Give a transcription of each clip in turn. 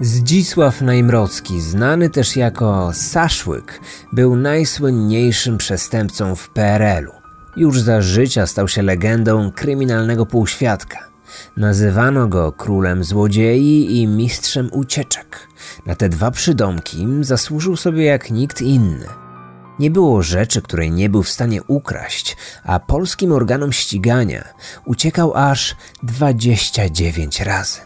Zdzisław Najmrocki, znany też jako Saszłyk, był najsłynniejszym przestępcą w PRL-u. Już za życia stał się legendą kryminalnego półświadka. Nazywano go królem złodziei i mistrzem ucieczek. Na te dwa przydomki zasłużył sobie jak nikt inny. Nie było rzeczy, której nie był w stanie ukraść, a polskim organom ścigania uciekał aż 29 razy.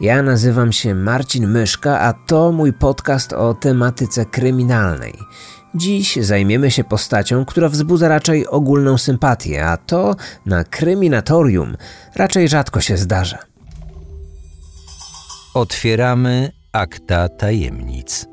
Ja nazywam się Marcin Myszka, a to mój podcast o tematyce kryminalnej. Dziś zajmiemy się postacią, która wzbudza raczej ogólną sympatię, a to na kryminatorium raczej rzadko się zdarza. Otwieramy akta tajemnic.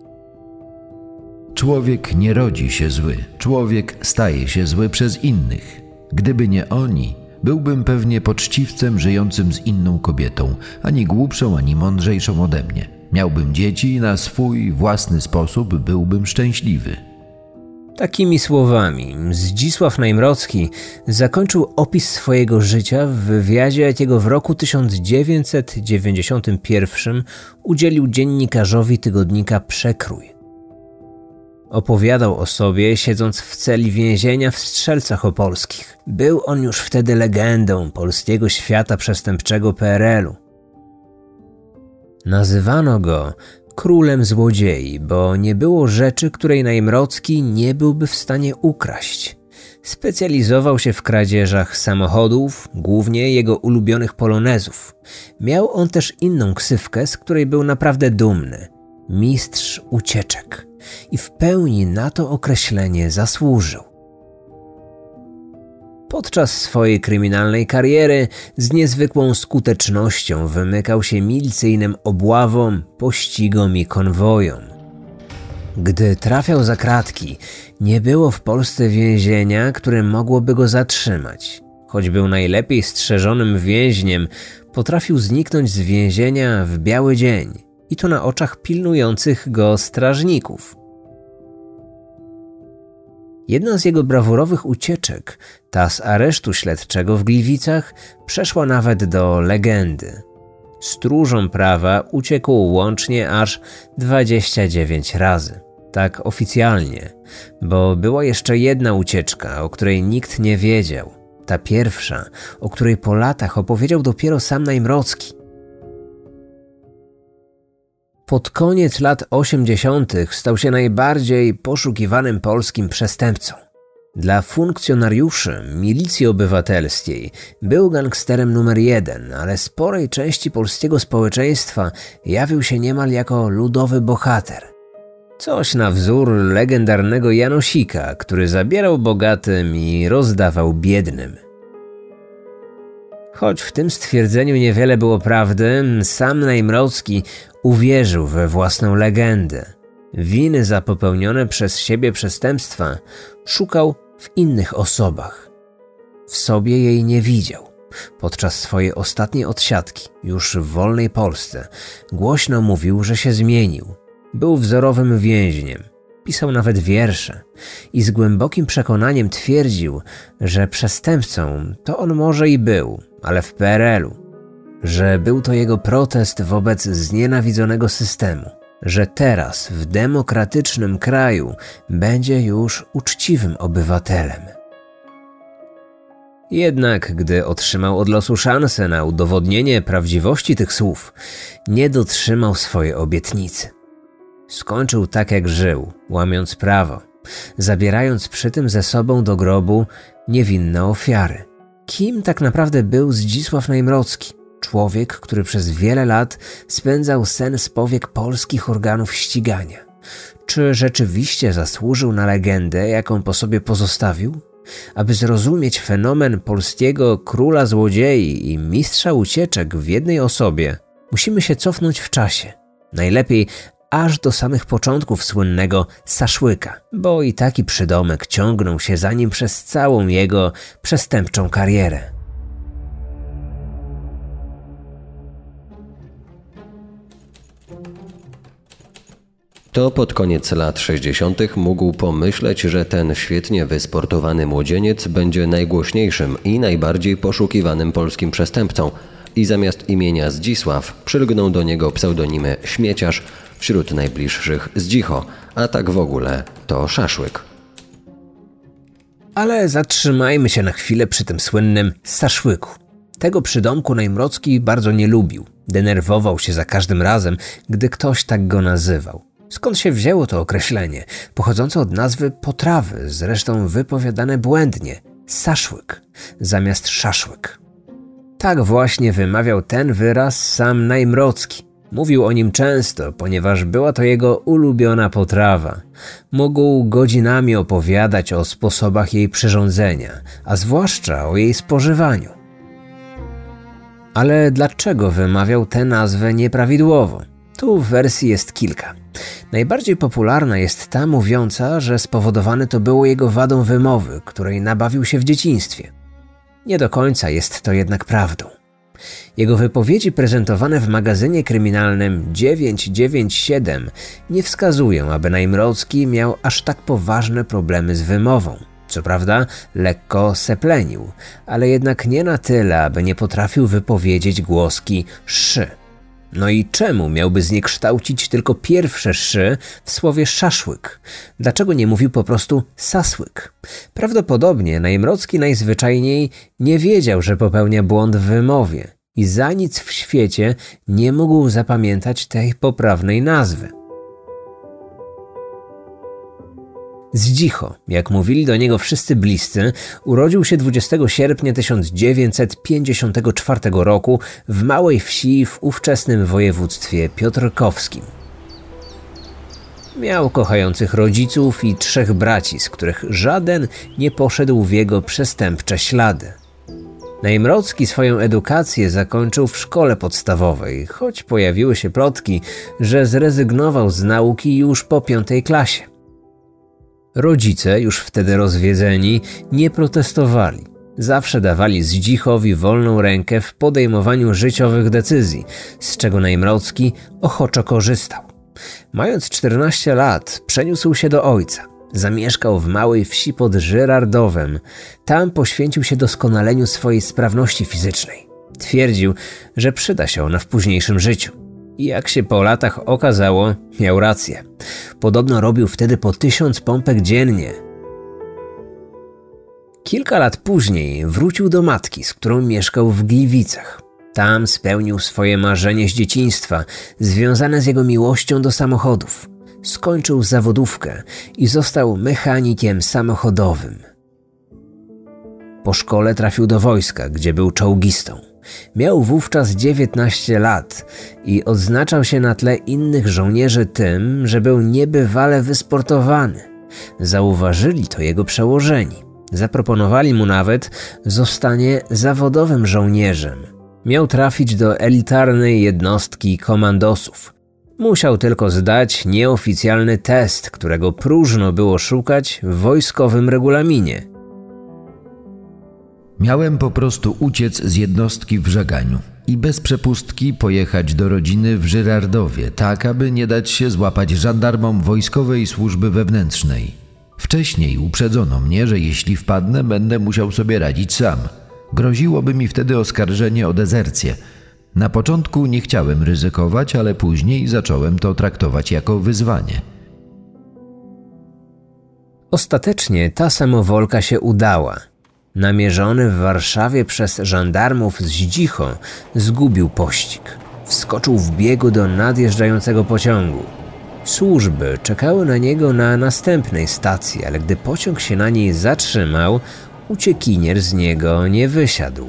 Człowiek nie rodzi się zły, człowiek staje się zły przez innych. Gdyby nie oni, byłbym pewnie poczciwcem żyjącym z inną kobietą, ani głupszą, ani mądrzejszą ode mnie. Miałbym dzieci i na swój własny sposób byłbym szczęśliwy. Takimi słowami Zdzisław Najmrocki zakończył opis swojego życia w wywiadzie, jakiego w roku 1991 udzielił dziennikarzowi tygodnika Przekrój. Opowiadał o sobie, siedząc w celi więzienia w Strzelcach Opolskich. Był on już wtedy legendą polskiego świata przestępczego PRL-u. Nazywano go królem złodziei, bo nie było rzeczy, której Najmrocki nie byłby w stanie ukraść. Specjalizował się w kradzieżach samochodów, głównie jego ulubionych polonezów. Miał on też inną ksywkę, z której był naprawdę dumny mistrz ucieczek i w pełni na to określenie zasłużył. Podczas swojej kryminalnej kariery z niezwykłą skutecznością wymykał się milicyjnym obławom, pościgom i konwojom. Gdy trafiał za kratki, nie było w Polsce więzienia, które mogłoby go zatrzymać. Choć był najlepiej strzeżonym więźniem, potrafił zniknąć z więzienia w biały dzień i to na oczach pilnujących go strażników. Jedna z jego brawurowych ucieczek, ta z aresztu śledczego w Gliwicach, przeszła nawet do legendy. Stróżom prawa uciekł łącznie aż 29 razy. Tak oficjalnie, bo była jeszcze jedna ucieczka, o której nikt nie wiedział. Ta pierwsza, o której po latach opowiedział dopiero sam Najmrocki. Pod koniec lat 80. stał się najbardziej poszukiwanym polskim przestępcą. Dla funkcjonariuszy milicji obywatelskiej był gangsterem numer jeden, ale sporej części polskiego społeczeństwa jawił się niemal jako ludowy bohater. Coś na wzór legendarnego Janosika, który zabierał bogatym i rozdawał biednym. Choć w tym stwierdzeniu niewiele było prawdy, sam Najmrocki uwierzył we własną legendę. Winy za popełnione przez siebie przestępstwa szukał w innych osobach. W sobie jej nie widział. Podczas swojej ostatniej odsiadki, już w wolnej Polsce, głośno mówił, że się zmienił. Był wzorowym więźniem, pisał nawet wiersze i z głębokim przekonaniem twierdził, że przestępcą to on może i był, ale w PRL-u, że był to jego protest wobec znienawidzonego systemu, że teraz w demokratycznym kraju będzie już uczciwym obywatelem. Jednak gdy otrzymał od losu szansę na udowodnienie prawdziwości tych słów, nie dotrzymał swojej obietnicy. Skończył tak jak żył, łamiąc prawo, zabierając przy tym ze sobą do grobu niewinne ofiary. Kim tak naprawdę był Zdzisław Najmrocki? Człowiek, który przez wiele lat spędzał sen z powiek polskich organów ścigania. Czy rzeczywiście zasłużył na legendę, jaką po sobie pozostawił? Aby zrozumieć fenomen polskiego króla złodziei i mistrza ucieczek w jednej osobie, musimy się cofnąć w czasie. Najlepiej aż do samych początków słynnego Saszłyka, bo i taki przydomek ciągnął się za nim przez całą jego przestępczą karierę. To pod koniec lat 60. mógł pomyśleć, że ten świetnie wysportowany młodzieniec będzie najgłośniejszym i najbardziej poszukiwanym polskim przestępcą – i zamiast imienia Zdzisław przylgnął do niego pseudonimy Śmieciarz, wśród najbliższych Zdzicho, a tak w ogóle to Szaszłyk. Ale zatrzymajmy się na chwilę przy tym słynnym Saszłyku. Tego przydomku Najmrocki bardzo nie lubił. Denerwował się za każdym razem, gdy ktoś tak go nazywał. Skąd się wzięło to określenie, pochodzące od nazwy potrawy, zresztą wypowiadane błędnie saszłyk zamiast szaszłyk. Tak właśnie wymawiał ten wyraz sam Najmrocki. Mówił o nim często, ponieważ była to jego ulubiona potrawa. Mógł godzinami opowiadać o sposobach jej przyrządzenia, a zwłaszcza o jej spożywaniu. Ale dlaczego wymawiał tę nazwę nieprawidłowo? Tu wersji jest kilka. Najbardziej popularna jest ta mówiąca, że spowodowane to było jego wadą wymowy, której nabawił się w dzieciństwie. Nie do końca jest to jednak prawdą. Jego wypowiedzi prezentowane w magazynie kryminalnym 997 nie wskazują, aby Najmrocki miał aż tak poważne problemy z wymową. Co prawda, lekko seplenił, ale jednak nie na tyle, aby nie potrafił wypowiedzieć głoski szy. No i czemu miałby zniekształcić tylko pierwsze szy w słowie szaszłyk? Dlaczego nie mówił po prostu sasłyk? Prawdopodobnie Najmrocki najzwyczajniej nie wiedział, że popełnia błąd w wymowie i za nic w świecie nie mógł zapamiętać tej poprawnej nazwy. Zdzicho, jak mówili do niego wszyscy bliscy, urodził się 20 sierpnia 1954 roku w małej wsi w ówczesnym województwie piotrkowskim. Miał kochających rodziców i trzech braci, z których żaden nie poszedł w jego przestępcze ślady. Najmrocki swoją edukację zakończył w szkole podstawowej, choć pojawiły się plotki, że zrezygnował z nauki już po piątej klasie. Rodzice, już wtedy rozwiedzeni, nie protestowali. Zawsze dawali Zdzichowi wolną rękę w podejmowaniu życiowych decyzji, z czego Najmrocki ochoczo korzystał. Mając 14 lat, przeniósł się do ojca. Zamieszkał w małej wsi pod Żyrardowem. Tam poświęcił się doskonaleniu swojej sprawności fizycznej. Twierdził, że przyda się ona w późniejszym życiu. Jak się po latach okazało, miał rację. Podobno robił wtedy po tysiąc pompek dziennie. Kilka lat później wrócił do matki, z którą mieszkał w Gliwicach. Tam spełnił swoje marzenie z dzieciństwa, związane z jego miłością do samochodów. Skończył zawodówkę i został mechanikiem samochodowym. Po szkole trafił do wojska, gdzie był czołgistą. Miał wówczas 19 lat i odznaczał się na tle innych żołnierzy tym, że był niebywale wysportowany. Zauważyli to jego przełożeni. Zaproponowali mu nawet zostanie zawodowym żołnierzem. Miał trafić do elitarnej jednostki komandosów. Musiał tylko zdać nieoficjalny test, którego próżno było szukać w wojskowym regulaminie. Miałem po prostu uciec z jednostki w żaganiu i bez przepustki pojechać do rodziny w Żyrardowie, tak aby nie dać się złapać żandarmom wojskowej służby wewnętrznej. Wcześniej uprzedzono mnie, że jeśli wpadnę, będę musiał sobie radzić sam. Groziłoby mi wtedy oskarżenie o dezercję. Na początku nie chciałem ryzykować, ale później zacząłem to traktować jako wyzwanie. Ostatecznie ta samowolka się udała namierzony w Warszawie przez żandarmów z Zdzicho, zgubił pościg. Wskoczył w biegu do nadjeżdżającego pociągu. Służby czekały na niego na następnej stacji, ale gdy pociąg się na niej zatrzymał, uciekinier z niego nie wysiadł.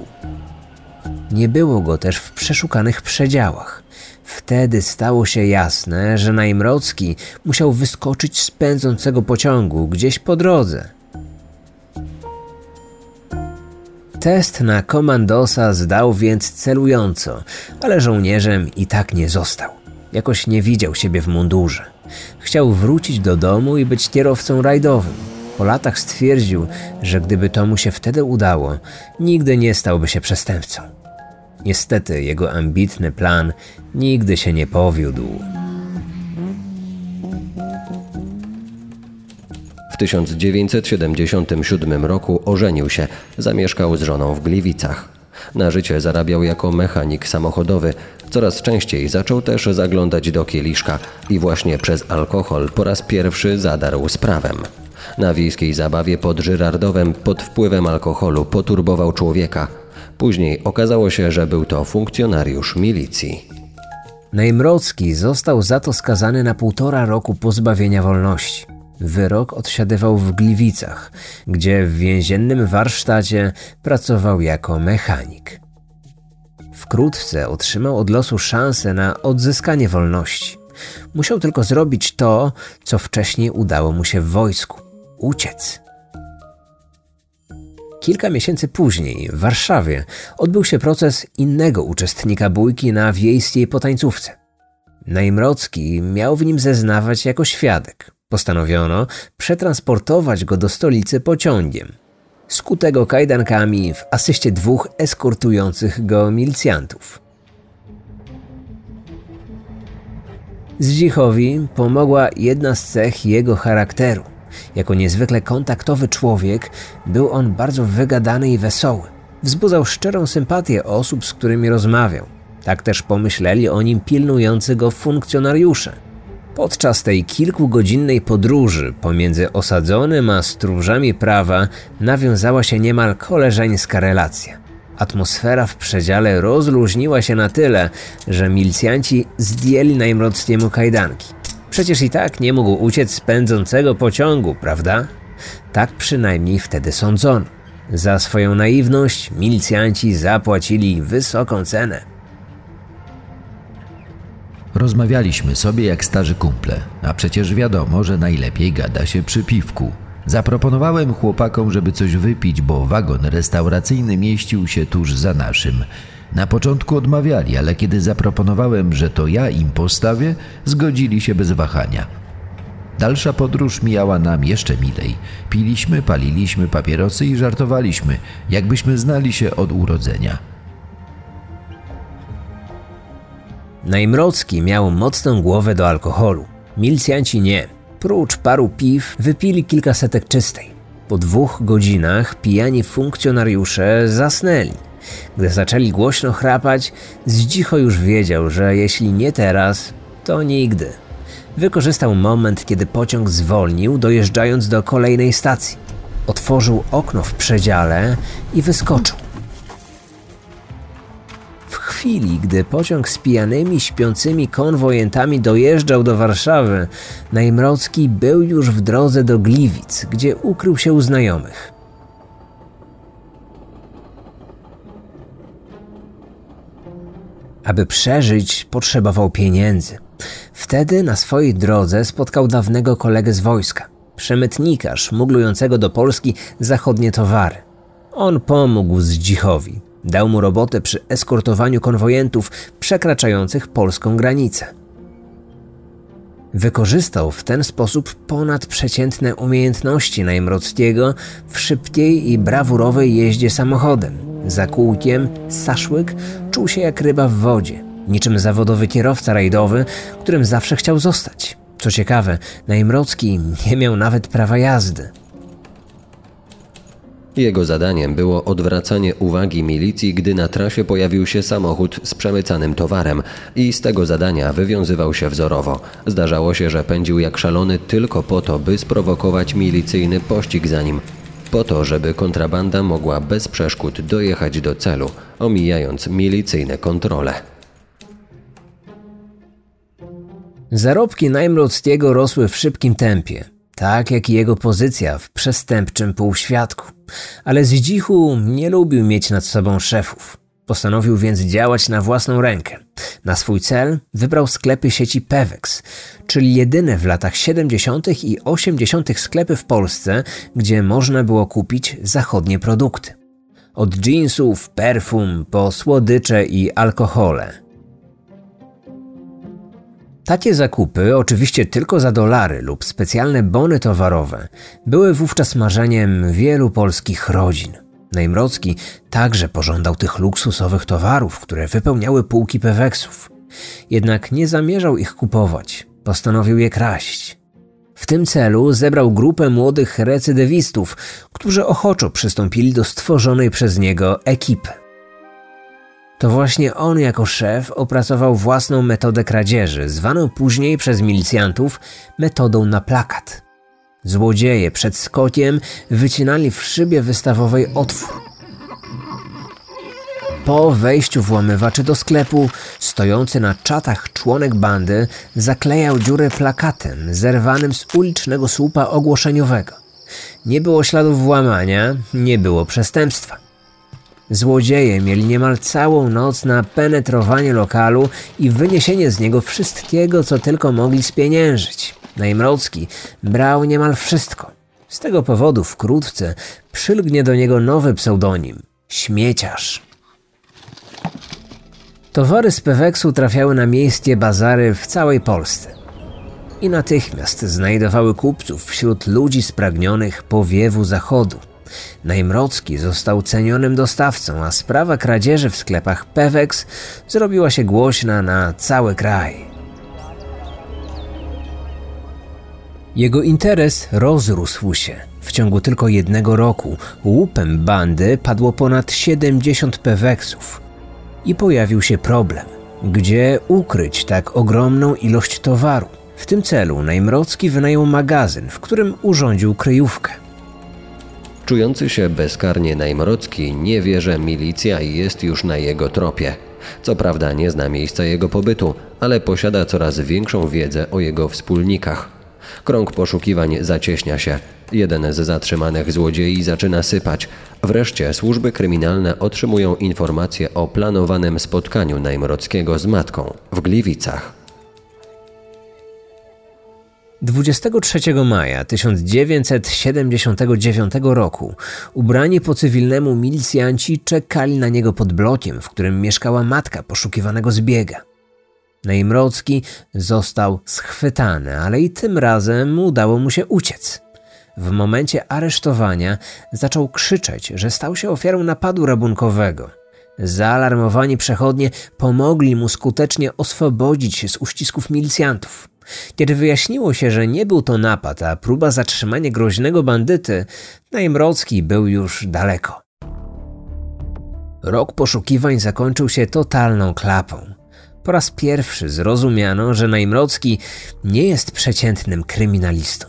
Nie było go też w przeszukanych przedziałach. Wtedy stało się jasne, że Najmrocki musiał wyskoczyć z pędzącego pociągu gdzieś po drodze. Test na komandosa zdał więc celująco, ale żołnierzem i tak nie został. Jakoś nie widział siebie w mundurze. Chciał wrócić do domu i być kierowcą rajdowym. Po latach stwierdził, że gdyby to mu się wtedy udało, nigdy nie stałby się przestępcą. Niestety jego ambitny plan nigdy się nie powiódł. 1977 roku ożenił się, zamieszkał z żoną w Gliwicach. Na życie zarabiał jako mechanik samochodowy. Coraz częściej zaczął też zaglądać do kieliszka i właśnie przez alkohol po raz pierwszy zadarł z prawem. Na wiejskiej zabawie pod Żyrardowem pod wpływem alkoholu poturbował człowieka. Później okazało się, że był to funkcjonariusz milicji. Najmrocki został za to skazany na półtora roku pozbawienia wolności. Wyrok odsiadywał w Gliwicach, gdzie w więziennym warsztacie pracował jako mechanik. Wkrótce otrzymał od losu szansę na odzyskanie wolności. Musiał tylko zrobić to, co wcześniej udało mu się w wojsku uciec. Kilka miesięcy później w Warszawie odbył się proces innego uczestnika bójki na wiejskiej potańcówce. Najmrocki miał w nim zeznawać jako świadek. Postanowiono przetransportować go do stolicy pociągiem. Skutego go kajdankami w asyście dwóch eskortujących go milicjantów. Zdzichowi pomogła jedna z cech jego charakteru. Jako niezwykle kontaktowy człowiek był on bardzo wygadany i wesoły. Wzbudzał szczerą sympatię osób, z którymi rozmawiał. Tak też pomyśleli o nim pilnujący go funkcjonariusze. Podczas tej kilkugodzinnej podróży pomiędzy osadzonym a stróżami prawa nawiązała się niemal koleżeńska relacja. Atmosfera w przedziale rozluźniła się na tyle, że milicjanci zdjęli najmrockiemu kajdanki. Przecież i tak nie mógł uciec z pędzącego pociągu, prawda? Tak przynajmniej wtedy sądzono. Za swoją naiwność milicjanci zapłacili wysoką cenę. Rozmawialiśmy sobie jak starzy kumple, a przecież wiadomo, że najlepiej gada się przy piwku. Zaproponowałem chłopakom, żeby coś wypić, bo wagon restauracyjny mieścił się tuż za naszym. Na początku odmawiali, ale kiedy zaproponowałem, że to ja im postawię, zgodzili się bez wahania. Dalsza podróż mijała nam jeszcze milej. Piliśmy, paliliśmy papierosy i żartowaliśmy, jakbyśmy znali się od urodzenia. Najmrocki miał mocną głowę do alkoholu. Milicjanci nie. Prócz paru piw wypili kilka setek czystej. Po dwóch godzinach pijani funkcjonariusze zasnęli. Gdy zaczęli głośno chrapać, Zdzicho już wiedział, że jeśli nie teraz, to nigdy. Wykorzystał moment, kiedy pociąg zwolnił, dojeżdżając do kolejnej stacji. Otworzył okno w przedziale i wyskoczył chwili, gdy pociąg z pijanymi, śpiącymi konwojentami dojeżdżał do Warszawy, Najmrocki był już w drodze do Gliwic, gdzie ukrył się u znajomych. Aby przeżyć, potrzebował pieniędzy. Wtedy na swojej drodze spotkał dawnego kolegę z wojska, przemytnika szmuglującego do Polski zachodnie towary. On pomógł Zdzichowi, Dał mu robotę przy eskortowaniu konwojentów przekraczających polską granicę. Wykorzystał w ten sposób ponadprzeciętne umiejętności Najmrockiego w szybkiej i brawurowej jeździe samochodem. Za kółkiem Saszłyk czuł się jak ryba w wodzie, niczym zawodowy kierowca rajdowy, którym zawsze chciał zostać. Co ciekawe, Najmrocki nie miał nawet prawa jazdy. Jego zadaniem było odwracanie uwagi milicji, gdy na trasie pojawił się samochód z przemycanym towarem i z tego zadania wywiązywał się wzorowo. Zdarzało się, że pędził jak szalony tylko po to, by sprowokować milicyjny pościg za nim. Po to, żeby kontrabanda mogła bez przeszkód dojechać do celu, omijając milicyjne kontrole. Zarobki Najmrockiego rosły w szybkim tempie tak jak i jego pozycja w przestępczym półświadku. Ale Zdzichu nie lubił mieć nad sobą szefów. Postanowił więc działać na własną rękę. Na swój cel wybrał sklepy sieci Pewex, czyli jedyne w latach 70. i 80. sklepy w Polsce, gdzie można było kupić zachodnie produkty. Od jeansów, perfum po słodycze i alkohole. Takie zakupy, oczywiście tylko za dolary lub specjalne bony towarowe, były wówczas marzeniem wielu polskich rodzin. Najmrocki także pożądał tych luksusowych towarów, które wypełniały półki peweksów. Jednak nie zamierzał ich kupować, postanowił je kraść. W tym celu zebrał grupę młodych recydywistów, którzy ochoczo przystąpili do stworzonej przez niego ekipy. To właśnie on jako szef opracował własną metodę kradzieży, zwaną później przez milicjantów metodą na plakat. Złodzieje przed skokiem wycinali w szybie wystawowej otwór. Po wejściu włamywaczy do sklepu, stojący na czatach członek bandy zaklejał dziurę plakatem zerwanym z ulicznego słupa ogłoszeniowego. Nie było śladów włamania, nie było przestępstwa. Złodzieje mieli niemal całą noc na penetrowanie lokalu i wyniesienie z niego wszystkiego, co tylko mogli spieniężyć. Najmrocki brał niemal wszystko. Z tego powodu wkrótce przylgnie do niego nowy pseudonim śmieciarz. Towary z Peweksu trafiały na miejskie bazary w całej Polsce i natychmiast znajdowały kupców wśród ludzi spragnionych powiewu zachodu. Najmrocki został cenionym dostawcą, a sprawa kradzieży w sklepach Pewex zrobiła się głośna na cały kraj. Jego interes rozrósł się. W ciągu tylko jednego roku łupem bandy padło ponad 70 peweksów. I pojawił się problem. Gdzie ukryć tak ogromną ilość towaru? W tym celu Najmrocki wynajął magazyn, w którym urządził kryjówkę. Czujący się bezkarnie Najmrocki nie wie, że milicja jest już na jego tropie. Co prawda nie zna miejsca jego pobytu, ale posiada coraz większą wiedzę o jego wspólnikach. Krąg poszukiwań zacieśnia się. Jeden z zatrzymanych złodziei zaczyna sypać. Wreszcie służby kryminalne otrzymują informację o planowanym spotkaniu Najmrockiego z matką w Gliwicach. 23 maja 1979 roku ubrani po cywilnemu milicjanci czekali na niego pod blokiem, w którym mieszkała matka poszukiwanego zbiega. Najmrocki został schwytany, ale i tym razem udało mu się uciec. W momencie aresztowania zaczął krzyczeć, że stał się ofiarą napadu rabunkowego. Zaalarmowani przechodnie pomogli mu skutecznie oswobodzić się z uścisków milicjantów. Kiedy wyjaśniło się, że nie był to napad, a próba zatrzymania groźnego bandyty, Najmrocki był już daleko. Rok poszukiwań zakończył się totalną klapą. Po raz pierwszy zrozumiano, że Najmrocki nie jest przeciętnym kryminalistą.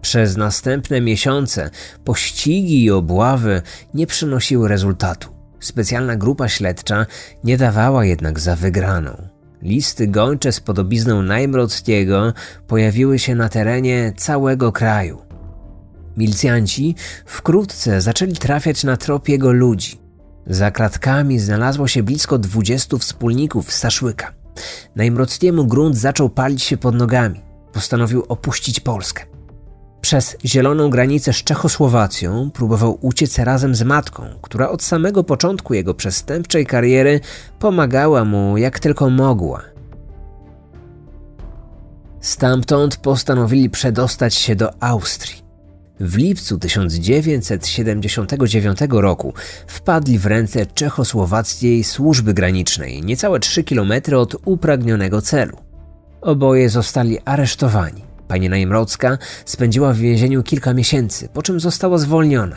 Przez następne miesiące pościgi i obławy nie przynosiły rezultatu. Specjalna grupa śledcza nie dawała jednak za wygraną. Listy gończe z podobizną Najmrockiego pojawiły się na terenie całego kraju. Milicjanci wkrótce zaczęli trafiać na trop jego ludzi. Za kratkami znalazło się blisko dwudziestu wspólników z Saszłyka. Najmrockiemu grunt zaczął palić się pod nogami. Postanowił opuścić Polskę. Przez zieloną granicę z Czechosłowacją próbował uciec razem z matką, która od samego początku jego przestępczej kariery pomagała mu jak tylko mogła. Stamtąd postanowili przedostać się do Austrii. W lipcu 1979 roku wpadli w ręce czechosłowackiej służby granicznej, niecałe 3 km od upragnionego celu. Oboje zostali aresztowani. Pani Najmrocka spędziła w więzieniu kilka miesięcy, po czym została zwolniona.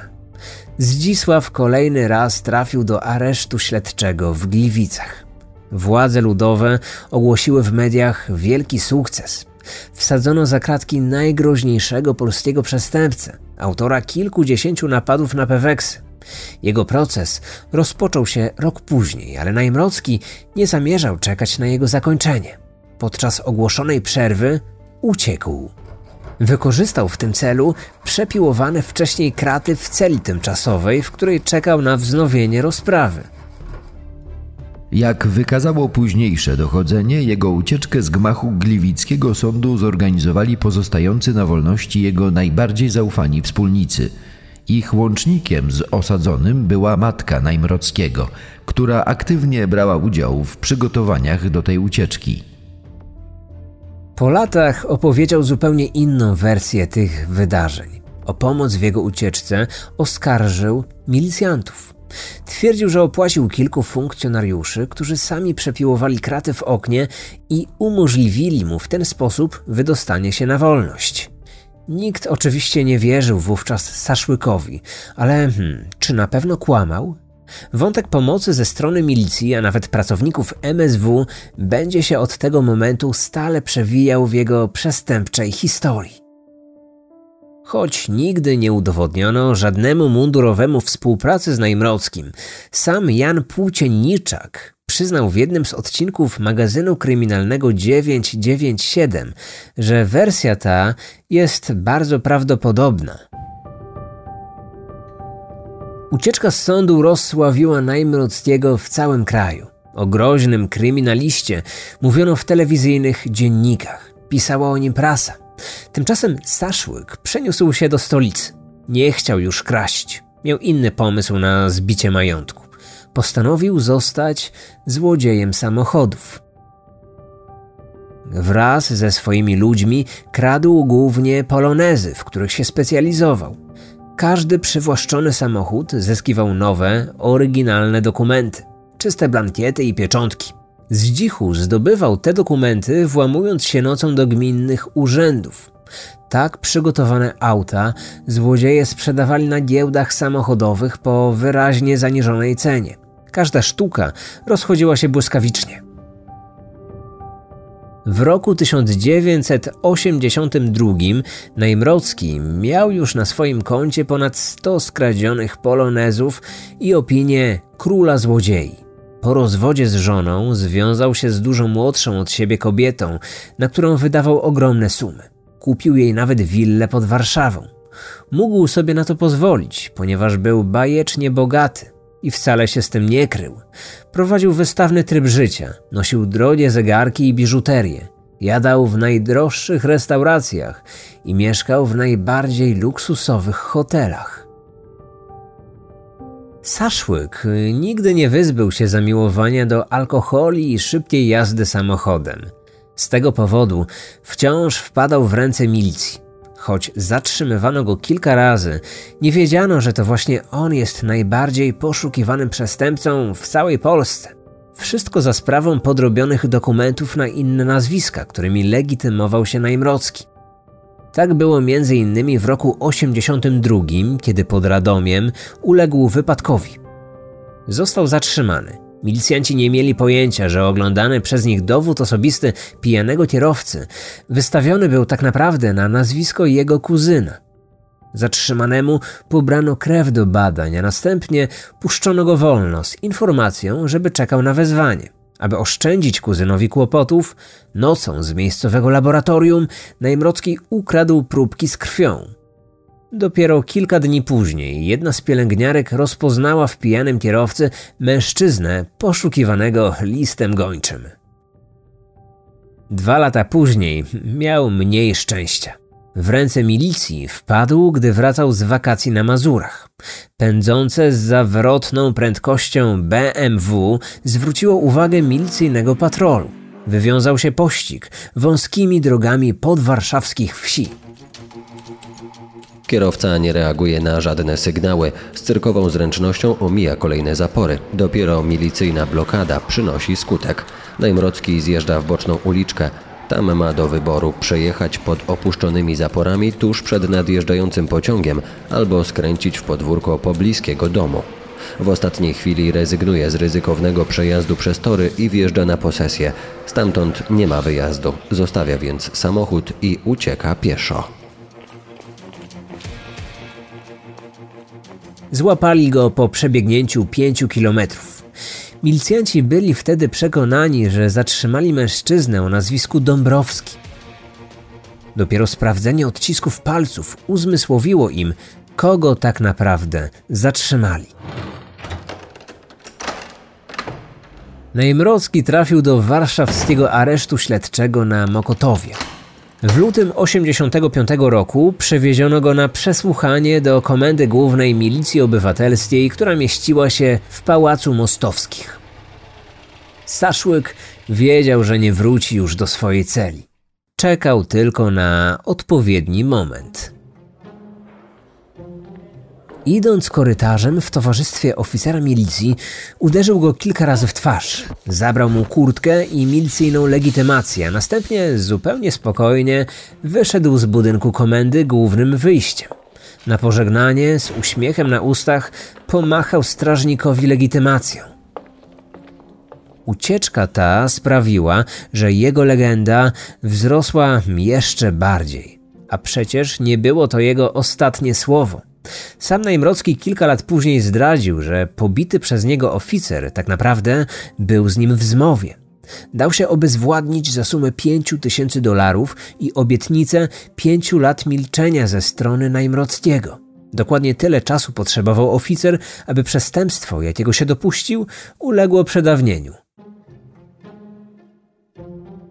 Zdzisław kolejny raz trafił do aresztu śledczego w Gliwicach. Władze ludowe ogłosiły w mediach wielki sukces. Wsadzono za kratki najgroźniejszego polskiego przestępcę, autora kilkudziesięciu napadów na Peweksy. Jego proces rozpoczął się rok później, ale Najmrocki nie zamierzał czekać na jego zakończenie. Podczas ogłoszonej przerwy uciekł. Wykorzystał w tym celu przepiłowane wcześniej kraty w celi tymczasowej, w której czekał na wznowienie rozprawy. Jak wykazało późniejsze dochodzenie, jego ucieczkę z gmachu Gliwickiego Sądu zorganizowali pozostający na wolności jego najbardziej zaufani wspólnicy. Ich łącznikiem z osadzonym była matka Najmrockiego, która aktywnie brała udział w przygotowaniach do tej ucieczki. Po latach opowiedział zupełnie inną wersję tych wydarzeń. O pomoc w jego ucieczce oskarżył milicjantów. Twierdził, że opłacił kilku funkcjonariuszy, którzy sami przepiłowali kraty w oknie i umożliwili mu w ten sposób wydostanie się na wolność. Nikt oczywiście nie wierzył wówczas Saszłykowi, ale hmm, czy na pewno kłamał? Wątek pomocy ze strony milicji, a nawet pracowników MSW będzie się od tego momentu stale przewijał w jego przestępczej historii. Choć nigdy nie udowodniono żadnemu mundurowemu współpracy z Najmrockim, sam Jan Płócienniczak przyznał w jednym z odcinków magazynu kryminalnego 997, że wersja ta jest bardzo prawdopodobna. Ucieczka z sądu rozsławiła Najmrockiego w całym kraju. O groźnym kryminaliście mówiono w telewizyjnych dziennikach. Pisała o nim prasa. Tymczasem Saszłyk przeniósł się do stolicy. Nie chciał już kraść. Miał inny pomysł na zbicie majątku. Postanowił zostać złodziejem samochodów. Wraz ze swoimi ludźmi kradł głównie polonezy, w których się specjalizował. Każdy przywłaszczony samochód zyskiwał nowe, oryginalne dokumenty, czyste blankiety i pieczątki. Z dzichu zdobywał te dokumenty, włamując się nocą do gminnych urzędów. Tak przygotowane auta złodzieje sprzedawali na giełdach samochodowych po wyraźnie zaniżonej cenie. Każda sztuka rozchodziła się błyskawicznie. W roku 1982 Najmrocki miał już na swoim koncie ponad 100 skradzionych polonezów i opinię króla złodziei. Po rozwodzie z żoną związał się z dużo młodszą od siebie kobietą, na którą wydawał ogromne sumy. Kupił jej nawet willę pod Warszawą. Mógł sobie na to pozwolić, ponieważ był bajecznie bogaty i wcale się z tym nie krył. Prowadził wystawny tryb życia, nosił drogie zegarki i biżuterię, jadał w najdroższych restauracjach i mieszkał w najbardziej luksusowych hotelach. Saszłyk nigdy nie wyzbył się zamiłowania do alkoholi i szybkiej jazdy samochodem. Z tego powodu wciąż wpadał w ręce milicji. Choć zatrzymywano go kilka razy, nie wiedziano, że to właśnie on jest najbardziej poszukiwanym przestępcą w całej Polsce. Wszystko za sprawą podrobionych dokumentów na inne nazwiska, którymi legitymował się Najmrocki. Tak było m.in. w roku 82, kiedy pod Radomiem uległ wypadkowi. Został zatrzymany. Milicjanci nie mieli pojęcia, że oglądany przez nich dowód osobisty pijanego kierowcy wystawiony był tak naprawdę na nazwisko jego kuzyna. Zatrzymanemu pobrano krew do badań, a następnie puszczono go wolno z informacją, żeby czekał na wezwanie. Aby oszczędzić kuzynowi kłopotów, nocą z miejscowego laboratorium Najmrocki ukradł próbki z krwią. Dopiero kilka dni później jedna z pielęgniarek rozpoznała w pijanym kierowcy mężczyznę poszukiwanego listem gończym. Dwa lata później miał mniej szczęścia. W ręce milicji wpadł, gdy wracał z wakacji na Mazurach. Pędzące z zawrotną prędkością BMW zwróciło uwagę milicyjnego patrolu. Wywiązał się pościg wąskimi drogami podwarszawskich wsi. Kierowca nie reaguje na żadne sygnały. Z cyrkową zręcznością omija kolejne zapory. Dopiero milicyjna blokada przynosi skutek. Najmrocki zjeżdża w boczną uliczkę. Tam ma do wyboru przejechać pod opuszczonymi zaporami tuż przed nadjeżdżającym pociągiem albo skręcić w podwórko pobliskiego domu. W ostatniej chwili rezygnuje z ryzykownego przejazdu przez tory i wjeżdża na posesję. Stamtąd nie ma wyjazdu. Zostawia więc samochód i ucieka pieszo. Złapali go po przebiegnięciu pięciu kilometrów. Milicjanci byli wtedy przekonani, że zatrzymali mężczyznę o nazwisku Dąbrowski. Dopiero sprawdzenie odcisków palców uzmysłowiło im, kogo tak naprawdę zatrzymali. Najmrocki trafił do warszawskiego aresztu śledczego na Mokotowie. W lutym 85 roku przewieziono go na przesłuchanie do Komendy Głównej Milicji Obywatelskiej, która mieściła się w Pałacu Mostowskich. Saszłyk wiedział, że nie wróci już do swojej celi. Czekał tylko na odpowiedni moment. Idąc korytarzem w towarzystwie oficera milicji, uderzył go kilka razy w twarz. Zabrał mu kurtkę i milicyjną legitymację, następnie zupełnie spokojnie wyszedł z budynku komendy głównym wyjściem. Na pożegnanie, z uśmiechem na ustach, pomachał strażnikowi legitymacją. Ucieczka ta sprawiła, że jego legenda wzrosła jeszcze bardziej. A przecież nie było to jego ostatnie słowo. Sam Najmrocki kilka lat później zdradził, że pobity przez niego oficer tak naprawdę był z nim w zmowie. Dał się obezwładnić za sumę pięciu tysięcy dolarów i obietnicę pięciu lat milczenia ze strony Najmrockiego. Dokładnie tyle czasu potrzebował oficer, aby przestępstwo, jakiego się dopuścił, uległo przedawnieniu.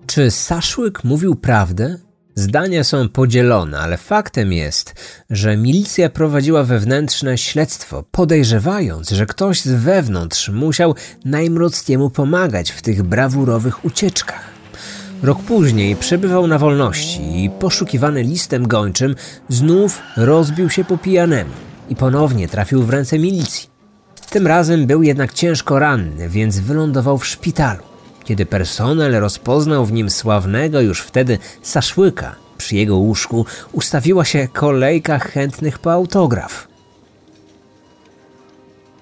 Czy Saszłyk mówił prawdę? Zdania są podzielone, ale faktem jest, że milicja prowadziła wewnętrzne śledztwo, podejrzewając, że ktoś z wewnątrz musiał Najmrockiemu pomagać w tych brawurowych ucieczkach. Rok później przebywał na wolności i poszukiwany listem gończym znów rozbił się po pijanemu i ponownie trafił w ręce milicji. Tym razem był jednak ciężko ranny, więc wylądował w szpitalu. Kiedy personel rozpoznał w nim sławnego już wtedy Saszłyka, przy jego łóżku ustawiła się kolejka chętnych po autograf.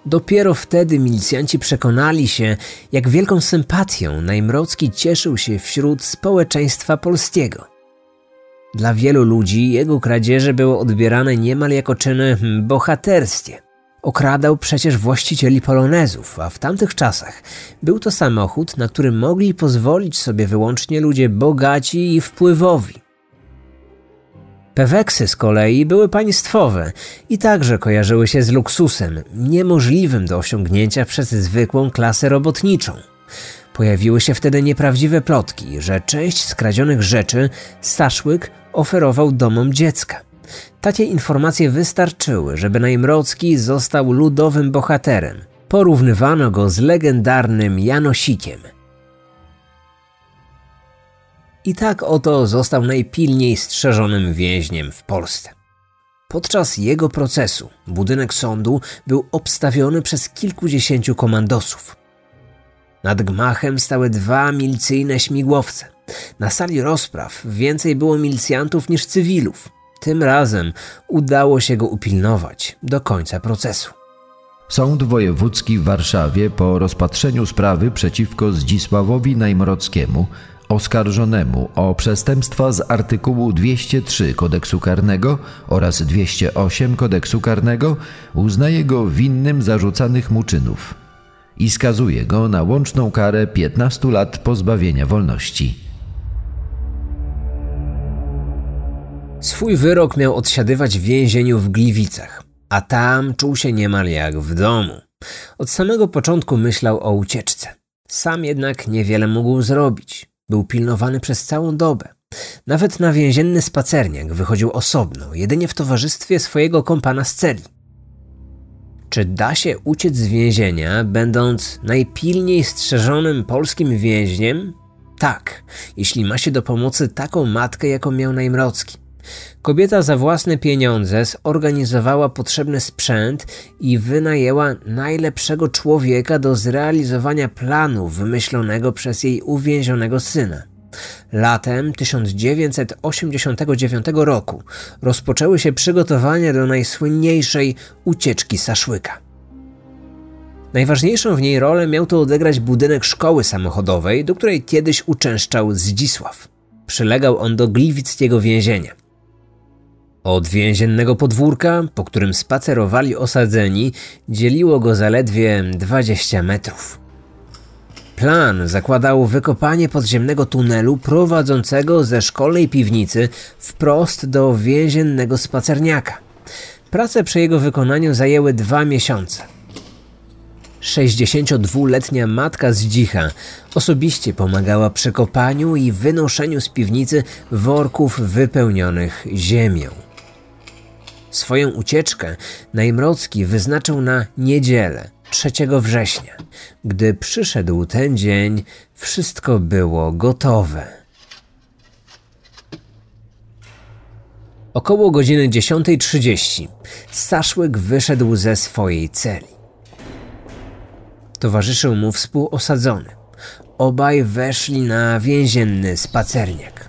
Dopiero wtedy milicjanci przekonali się, jak wielką sympatią Najmrocki cieszył się wśród społeczeństwa polskiego. Dla wielu ludzi jego kradzieże były odbierane niemal jako czyny bohaterskie. Okradał przecież właścicieli polonezów, a w tamtych czasach był to samochód, na który mogli pozwolić sobie wyłącznie ludzie bogaci i wpływowi. Peweksy z kolei były państwowe i także kojarzyły się z luksusem, niemożliwym do osiągnięcia przez zwykłą klasę robotniczą. Pojawiły się wtedy nieprawdziwe plotki, że część skradzionych rzeczy Staszłyk oferował domom dziecka. Takie informacje wystarczyły, żeby Najmrocki został ludowym bohaterem. Porównywano go z legendarnym Janosikiem. I tak oto został najpilniej strzeżonym więźniem w Polsce. Podczas jego procesu budynek sądu był obstawiony przez kilkudziesięciu komandosów. Nad gmachem stały dwa milicyjne śmigłowce. Na sali rozpraw więcej było milicjantów niż cywilów. Tym razem udało się go upilnować do końca procesu. Sąd Wojewódzki w Warszawie po rozpatrzeniu sprawy przeciwko Zdzisławowi Najmrockiemu, oskarżonemu o przestępstwa z artykułu 203 kodeksu karnego oraz 208 kodeksu karnego, uznaje go winnym zarzucanych mu czynów i skazuje go na łączną karę 15 lat pozbawienia wolności. Swój wyrok miał odsiadywać w więzieniu w Gliwicach, a tam czuł się niemal jak w domu. Od samego początku myślał o ucieczce. Sam jednak niewiele mógł zrobić. Był pilnowany przez całą dobę. Nawet na więzienny spacerniak wychodził osobno, jedynie w towarzystwie swojego kompana z celi. Czy da się uciec z więzienia, będąc najpilniej strzeżonym polskim więźniem? Tak, jeśli ma się do pomocy taką matkę, jaką miał Najmrocki. Kobieta za własne pieniądze zorganizowała potrzebny sprzęt i wynajęła najlepszego człowieka do zrealizowania planu wymyślonego przez jej uwięzionego syna. Latem 1989 roku rozpoczęły się przygotowania do najsłynniejszej ucieczki Saszłyka. Najważniejszą w niej rolę miał to odegrać budynek szkoły samochodowej, do której kiedyś uczęszczał Zdzisław. Przylegał on do gliwickiego więzienia. Od więziennego podwórka, po którym spacerowali osadzeni, dzieliło go zaledwie 20 metrów. Plan zakładał wykopanie podziemnego tunelu prowadzącego ze szkolnej piwnicy wprost do więziennego spacerniaka. Prace przy jego wykonaniu zajęły dwa miesiące. 62-letnia matka z dzicha osobiście pomagała przy kopaniu i wynoszeniu z piwnicy worków wypełnionych ziemią. Swoją ucieczkę Najmrocki wyznaczył na niedzielę 3 września. Gdy przyszedł ten dzień, wszystko było gotowe. Około godziny 10.30 Staszłyk wyszedł ze swojej celi. Towarzyszył mu współosadzony. Obaj weszli na więzienny spacerniak.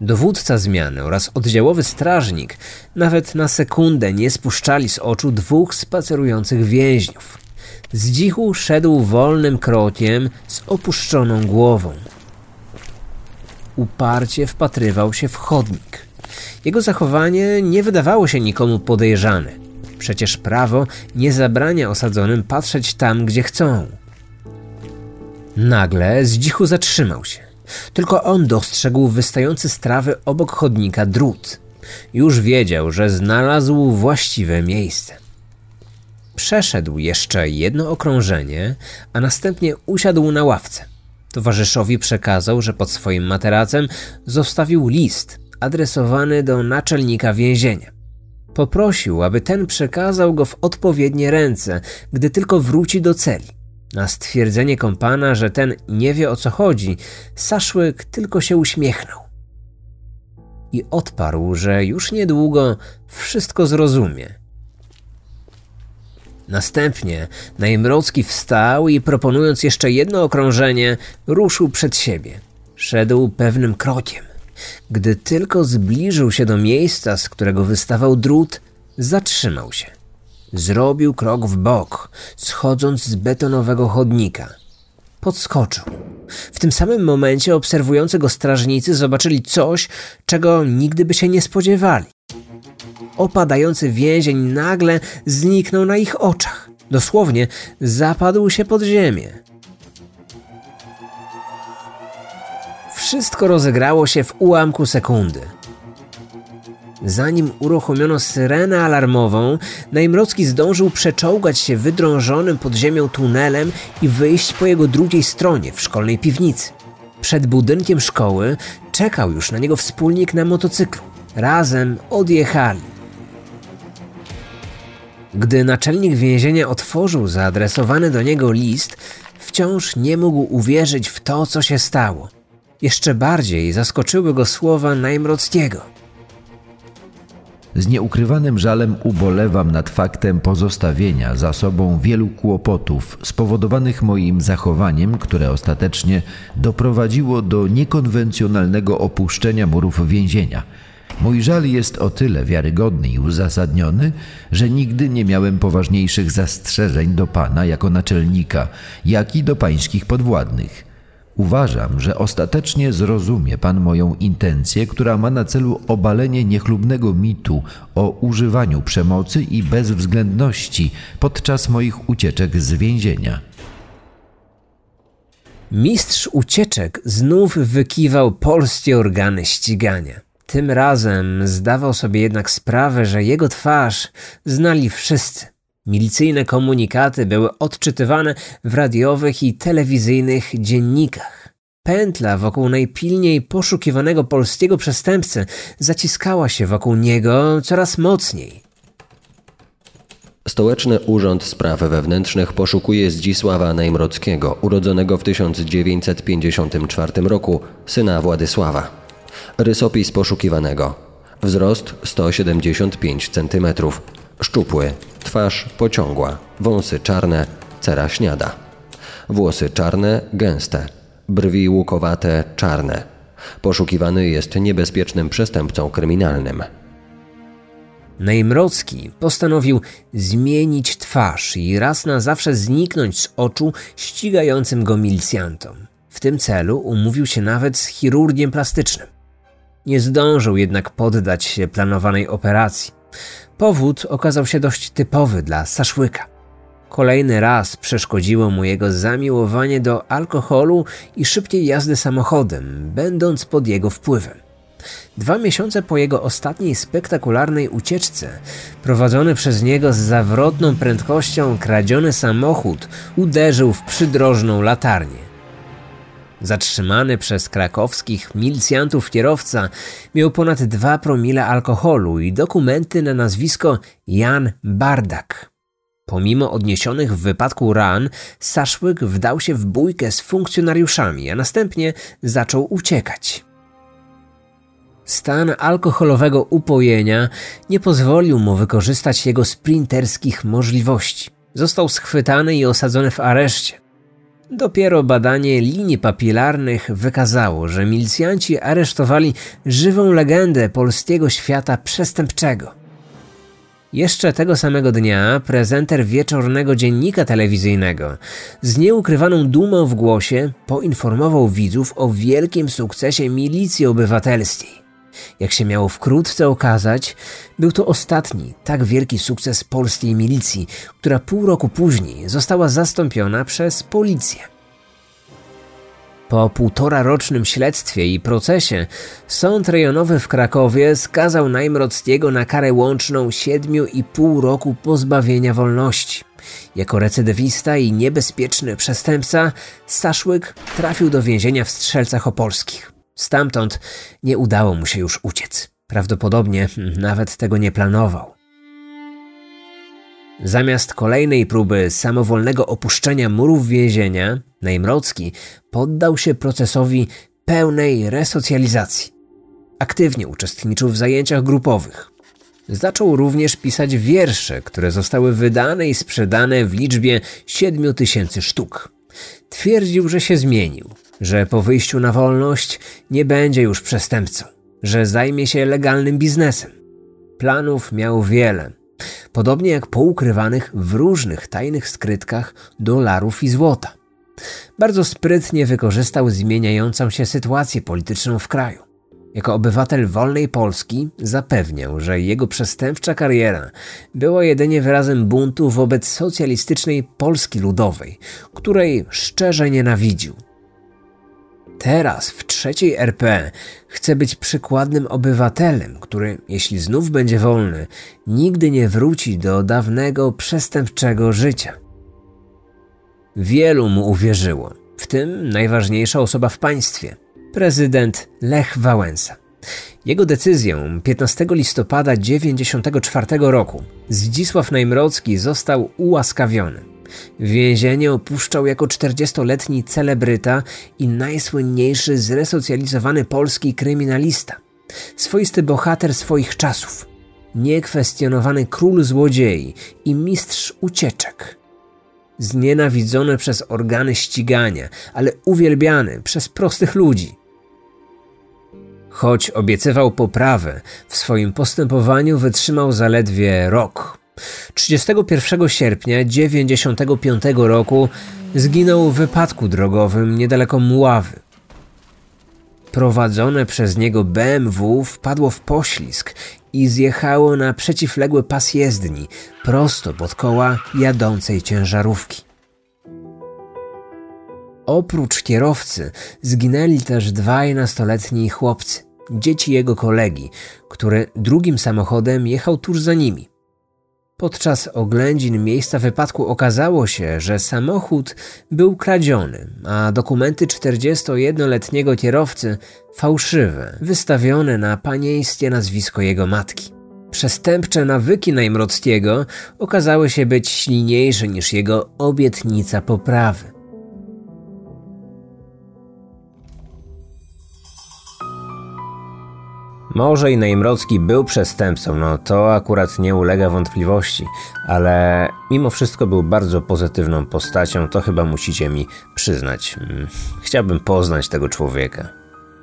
Dowódca zmiany oraz oddziałowy strażnik nawet na sekundę nie spuszczali z oczu dwóch spacerujących więźniów. Z dzichu szedł wolnym krokiem z opuszczoną głową. Uparcie wpatrywał się w chodnik. Jego zachowanie nie wydawało się nikomu podejrzane. Przecież prawo nie zabrania osadzonym patrzeć tam, gdzie chcą. Nagle z dzichu zatrzymał się. Tylko on dostrzegł wystający z trawy obok chodnika drut. Już wiedział, że znalazł właściwe miejsce. Przeszedł jeszcze jedno okrążenie, a następnie usiadł na ławce. Towarzyszowi przekazał, że pod swoim materacem zostawił list adresowany do naczelnika więzienia. Poprosił, aby ten przekazał go w odpowiednie ręce, gdy tylko wróci do celi. Na stwierdzenie kompana, że ten nie wie o co chodzi, Saszłyk tylko się uśmiechnął. I odparł, że już niedługo wszystko zrozumie. Następnie Najmrocki wstał i proponując jeszcze jedno okrążenie, ruszył przed siebie. Szedł pewnym krokiem. Gdy tylko zbliżył się do miejsca, z którego wystawał drut, zatrzymał się. Zrobił krok w bok, schodząc z betonowego chodnika. Podskoczył. W tym samym momencie obserwujący go strażnicy zobaczyli coś, czego nigdy by się nie spodziewali. Opadający więzień nagle zniknął na ich oczach. Dosłownie zapadł się pod ziemię. Wszystko rozegrało się w ułamku sekundy. Zanim uruchomiono syrenę alarmową, Najmrocki zdążył przeczołgać się wydrążonym pod ziemią tunelem i wyjść po jego drugiej stronie, w szkolnej piwnicy. Przed budynkiem szkoły czekał już na niego wspólnik na motocyklu. Razem odjechali. Gdy naczelnik więzienia otworzył zaadresowany do niego list, wciąż nie mógł uwierzyć w to, co się stało. Jeszcze bardziej zaskoczyły go słowa Najmrockiego – z nieukrywanym żalem ubolewam nad faktem pozostawienia za sobą wielu kłopotów spowodowanych moim zachowaniem, które ostatecznie doprowadziło do niekonwencjonalnego opuszczenia murów więzienia. Mój żal jest o tyle wiarygodny i uzasadniony, że nigdy nie miałem poważniejszych zastrzeżeń do pana jako naczelnika, jak i do pańskich podwładnych. Uważam, że ostatecznie zrozumie Pan moją intencję, która ma na celu obalenie niechlubnego mitu o używaniu przemocy i bezwzględności podczas moich ucieczek z więzienia. Mistrz ucieczek znów wykiwał polskie organy ścigania. Tym razem zdawał sobie jednak sprawę, że jego twarz znali wszyscy. Milicyjne komunikaty były odczytywane w radiowych i telewizyjnych dziennikach. Pętla wokół najpilniej poszukiwanego polskiego przestępcy zaciskała się wokół niego coraz mocniej. Stołeczny Urząd Spraw Wewnętrznych poszukuje Zdzisława Najmrockiego, urodzonego w 1954 roku, syna Władysława. Rysopis poszukiwanego. Wzrost 175 cm. Szczupły, Twarz pociągła, wąsy czarne, cera śniada. Włosy czarne, gęste, brwi łukowate, czarne. Poszukiwany jest niebezpiecznym przestępcą kryminalnym. Nejmrocki postanowił zmienić twarz i raz na zawsze zniknąć z oczu ścigającym go milicjantom. W tym celu umówił się nawet z chirurgiem plastycznym. Nie zdążył jednak poddać się planowanej operacji. Powód okazał się dość typowy dla Saszłyka. Kolejny raz przeszkodziło mu jego zamiłowanie do alkoholu i szybkiej jazdy samochodem, będąc pod jego wpływem. Dwa miesiące po jego ostatniej spektakularnej ucieczce, prowadzony przez niego z zawrotną prędkością kradziony samochód uderzył w przydrożną latarnię. Zatrzymany przez krakowskich milicjantów kierowca miał ponad 2 promile alkoholu i dokumenty na nazwisko Jan Bardak. Pomimo odniesionych w wypadku ran, Saszłyk wdał się w bójkę z funkcjonariuszami, a następnie zaczął uciekać. Stan alkoholowego upojenia nie pozwolił mu wykorzystać jego sprinterskich możliwości. Został schwytany i osadzony w areszcie. Dopiero badanie linii papilarnych wykazało, że milicjanci aresztowali żywą legendę polskiego świata przestępczego. Jeszcze tego samego dnia prezenter wieczornego dziennika telewizyjnego z nieukrywaną dumą w głosie poinformował widzów o wielkim sukcesie milicji obywatelskiej. Jak się miało wkrótce okazać, był to ostatni tak wielki sukces polskiej milicji, która pół roku później została zastąpiona przez policję. Po półtora rocznym śledztwie i procesie sąd rejonowy w Krakowie skazał Najmrockiego na karę łączną 7,5 roku pozbawienia wolności. Jako recydywista i niebezpieczny przestępca Staszłyk trafił do więzienia w Strzelcach Opolskich. Stamtąd nie udało mu się już uciec. Prawdopodobnie nawet tego nie planował. Zamiast kolejnej próby samowolnego opuszczenia murów więzienia, Najmrocki poddał się procesowi pełnej resocjalizacji. Aktywnie uczestniczył w zajęciach grupowych. Zaczął również pisać wiersze, które zostały wydane i sprzedane w liczbie 7 tysięcy sztuk. Twierdził, że się zmienił, że po wyjściu na wolność nie będzie już przestępcą, że zajmie się legalnym biznesem. Planów miał wiele, podobnie jak poukrywanych w różnych tajnych skrytkach dolarów i złota. Bardzo sprytnie wykorzystał zmieniającą się sytuację polityczną w kraju. Jako obywatel wolnej Polski zapewniał, że jego przestępcza kariera była jedynie wyrazem buntu wobec socjalistycznej Polski Ludowej, której szczerze nienawidził. Teraz, w trzeciej RP, chce być przykładnym obywatelem, który, jeśli znów będzie wolny, nigdy nie wróci do dawnego przestępczego życia. Wielu mu uwierzyło, w tym najważniejsza osoba w państwie prezydent Lech Wałęsa. Jego decyzją 15 listopada 1994 roku Zdzisław Najmrocki został ułaskawiony. Więzienie opuszczał jako 40-letni celebryta i najsłynniejszy zresocjalizowany polski kryminalista. Swoisty bohater swoich czasów. Niekwestionowany król złodziei i mistrz ucieczek. Znienawidzony przez organy ścigania, ale uwielbiany przez prostych ludzi. Choć obiecywał poprawę, w swoim postępowaniu wytrzymał zaledwie rok. 31 sierpnia 1995 roku zginął w wypadku drogowym niedaleko Muławy. Prowadzone przez niego BMW wpadło w poślizg i zjechało na przeciwległy pas jezdni, prosto pod koła jadącej ciężarówki. Oprócz kierowcy zginęli też dwaj nastoletni chłopcy, dzieci jego kolegi, który drugim samochodem jechał tuż za nimi. Podczas oględzin miejsca wypadku okazało się, że samochód był kradziony, a dokumenty 41-letniego kierowcy fałszywe, wystawione na panieńskie nazwisko jego matki. Przestępcze nawyki Najmrockiego okazały się być silniejsze niż jego obietnica poprawy. Może i Najmrocki był przestępcą, no to akurat nie ulega wątpliwości, ale mimo wszystko był bardzo pozytywną postacią, to chyba musicie mi przyznać. Mm, chciałbym poznać tego człowieka.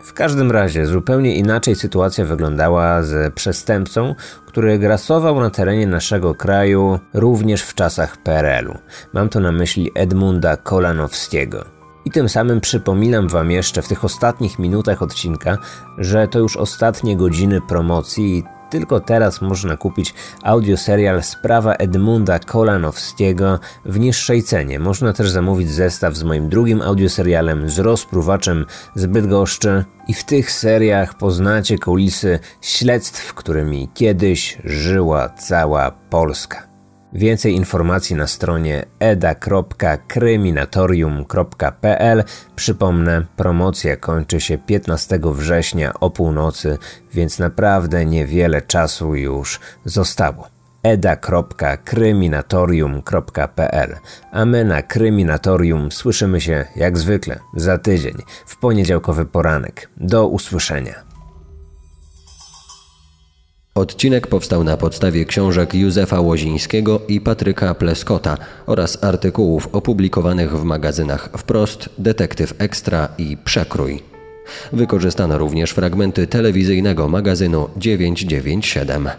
W każdym razie zupełnie inaczej sytuacja wyglądała z przestępcą, który grasował na terenie naszego kraju również w czasach PRL-u. Mam tu na myśli Edmunda Kolanowskiego. I tym samym przypominam Wam jeszcze w tych ostatnich minutach odcinka, że to już ostatnie godziny promocji i tylko teraz można kupić audioserial Sprawa Edmunda Kolanowskiego w niższej cenie. Można też zamówić zestaw z moim drugim audioserialem z rozpruwaczem z Bydgoszczy i w tych seriach poznacie kulisy śledztw, którymi kiedyś żyła cała Polska. Więcej informacji na stronie eda.kryminatorium.pl. Przypomnę, promocja kończy się 15 września o północy, więc naprawdę niewiele czasu już zostało eda.kryminatorium.pl A my na Kryminatorium słyszymy się jak zwykle za tydzień w poniedziałkowy poranek. Do usłyszenia. Odcinek powstał na podstawie książek Józefa Łozińskiego i Patryka Pleskota oraz artykułów opublikowanych w magazynach Wprost, Detektyw Ekstra i Przekrój. Wykorzystano również fragmenty telewizyjnego magazynu 997.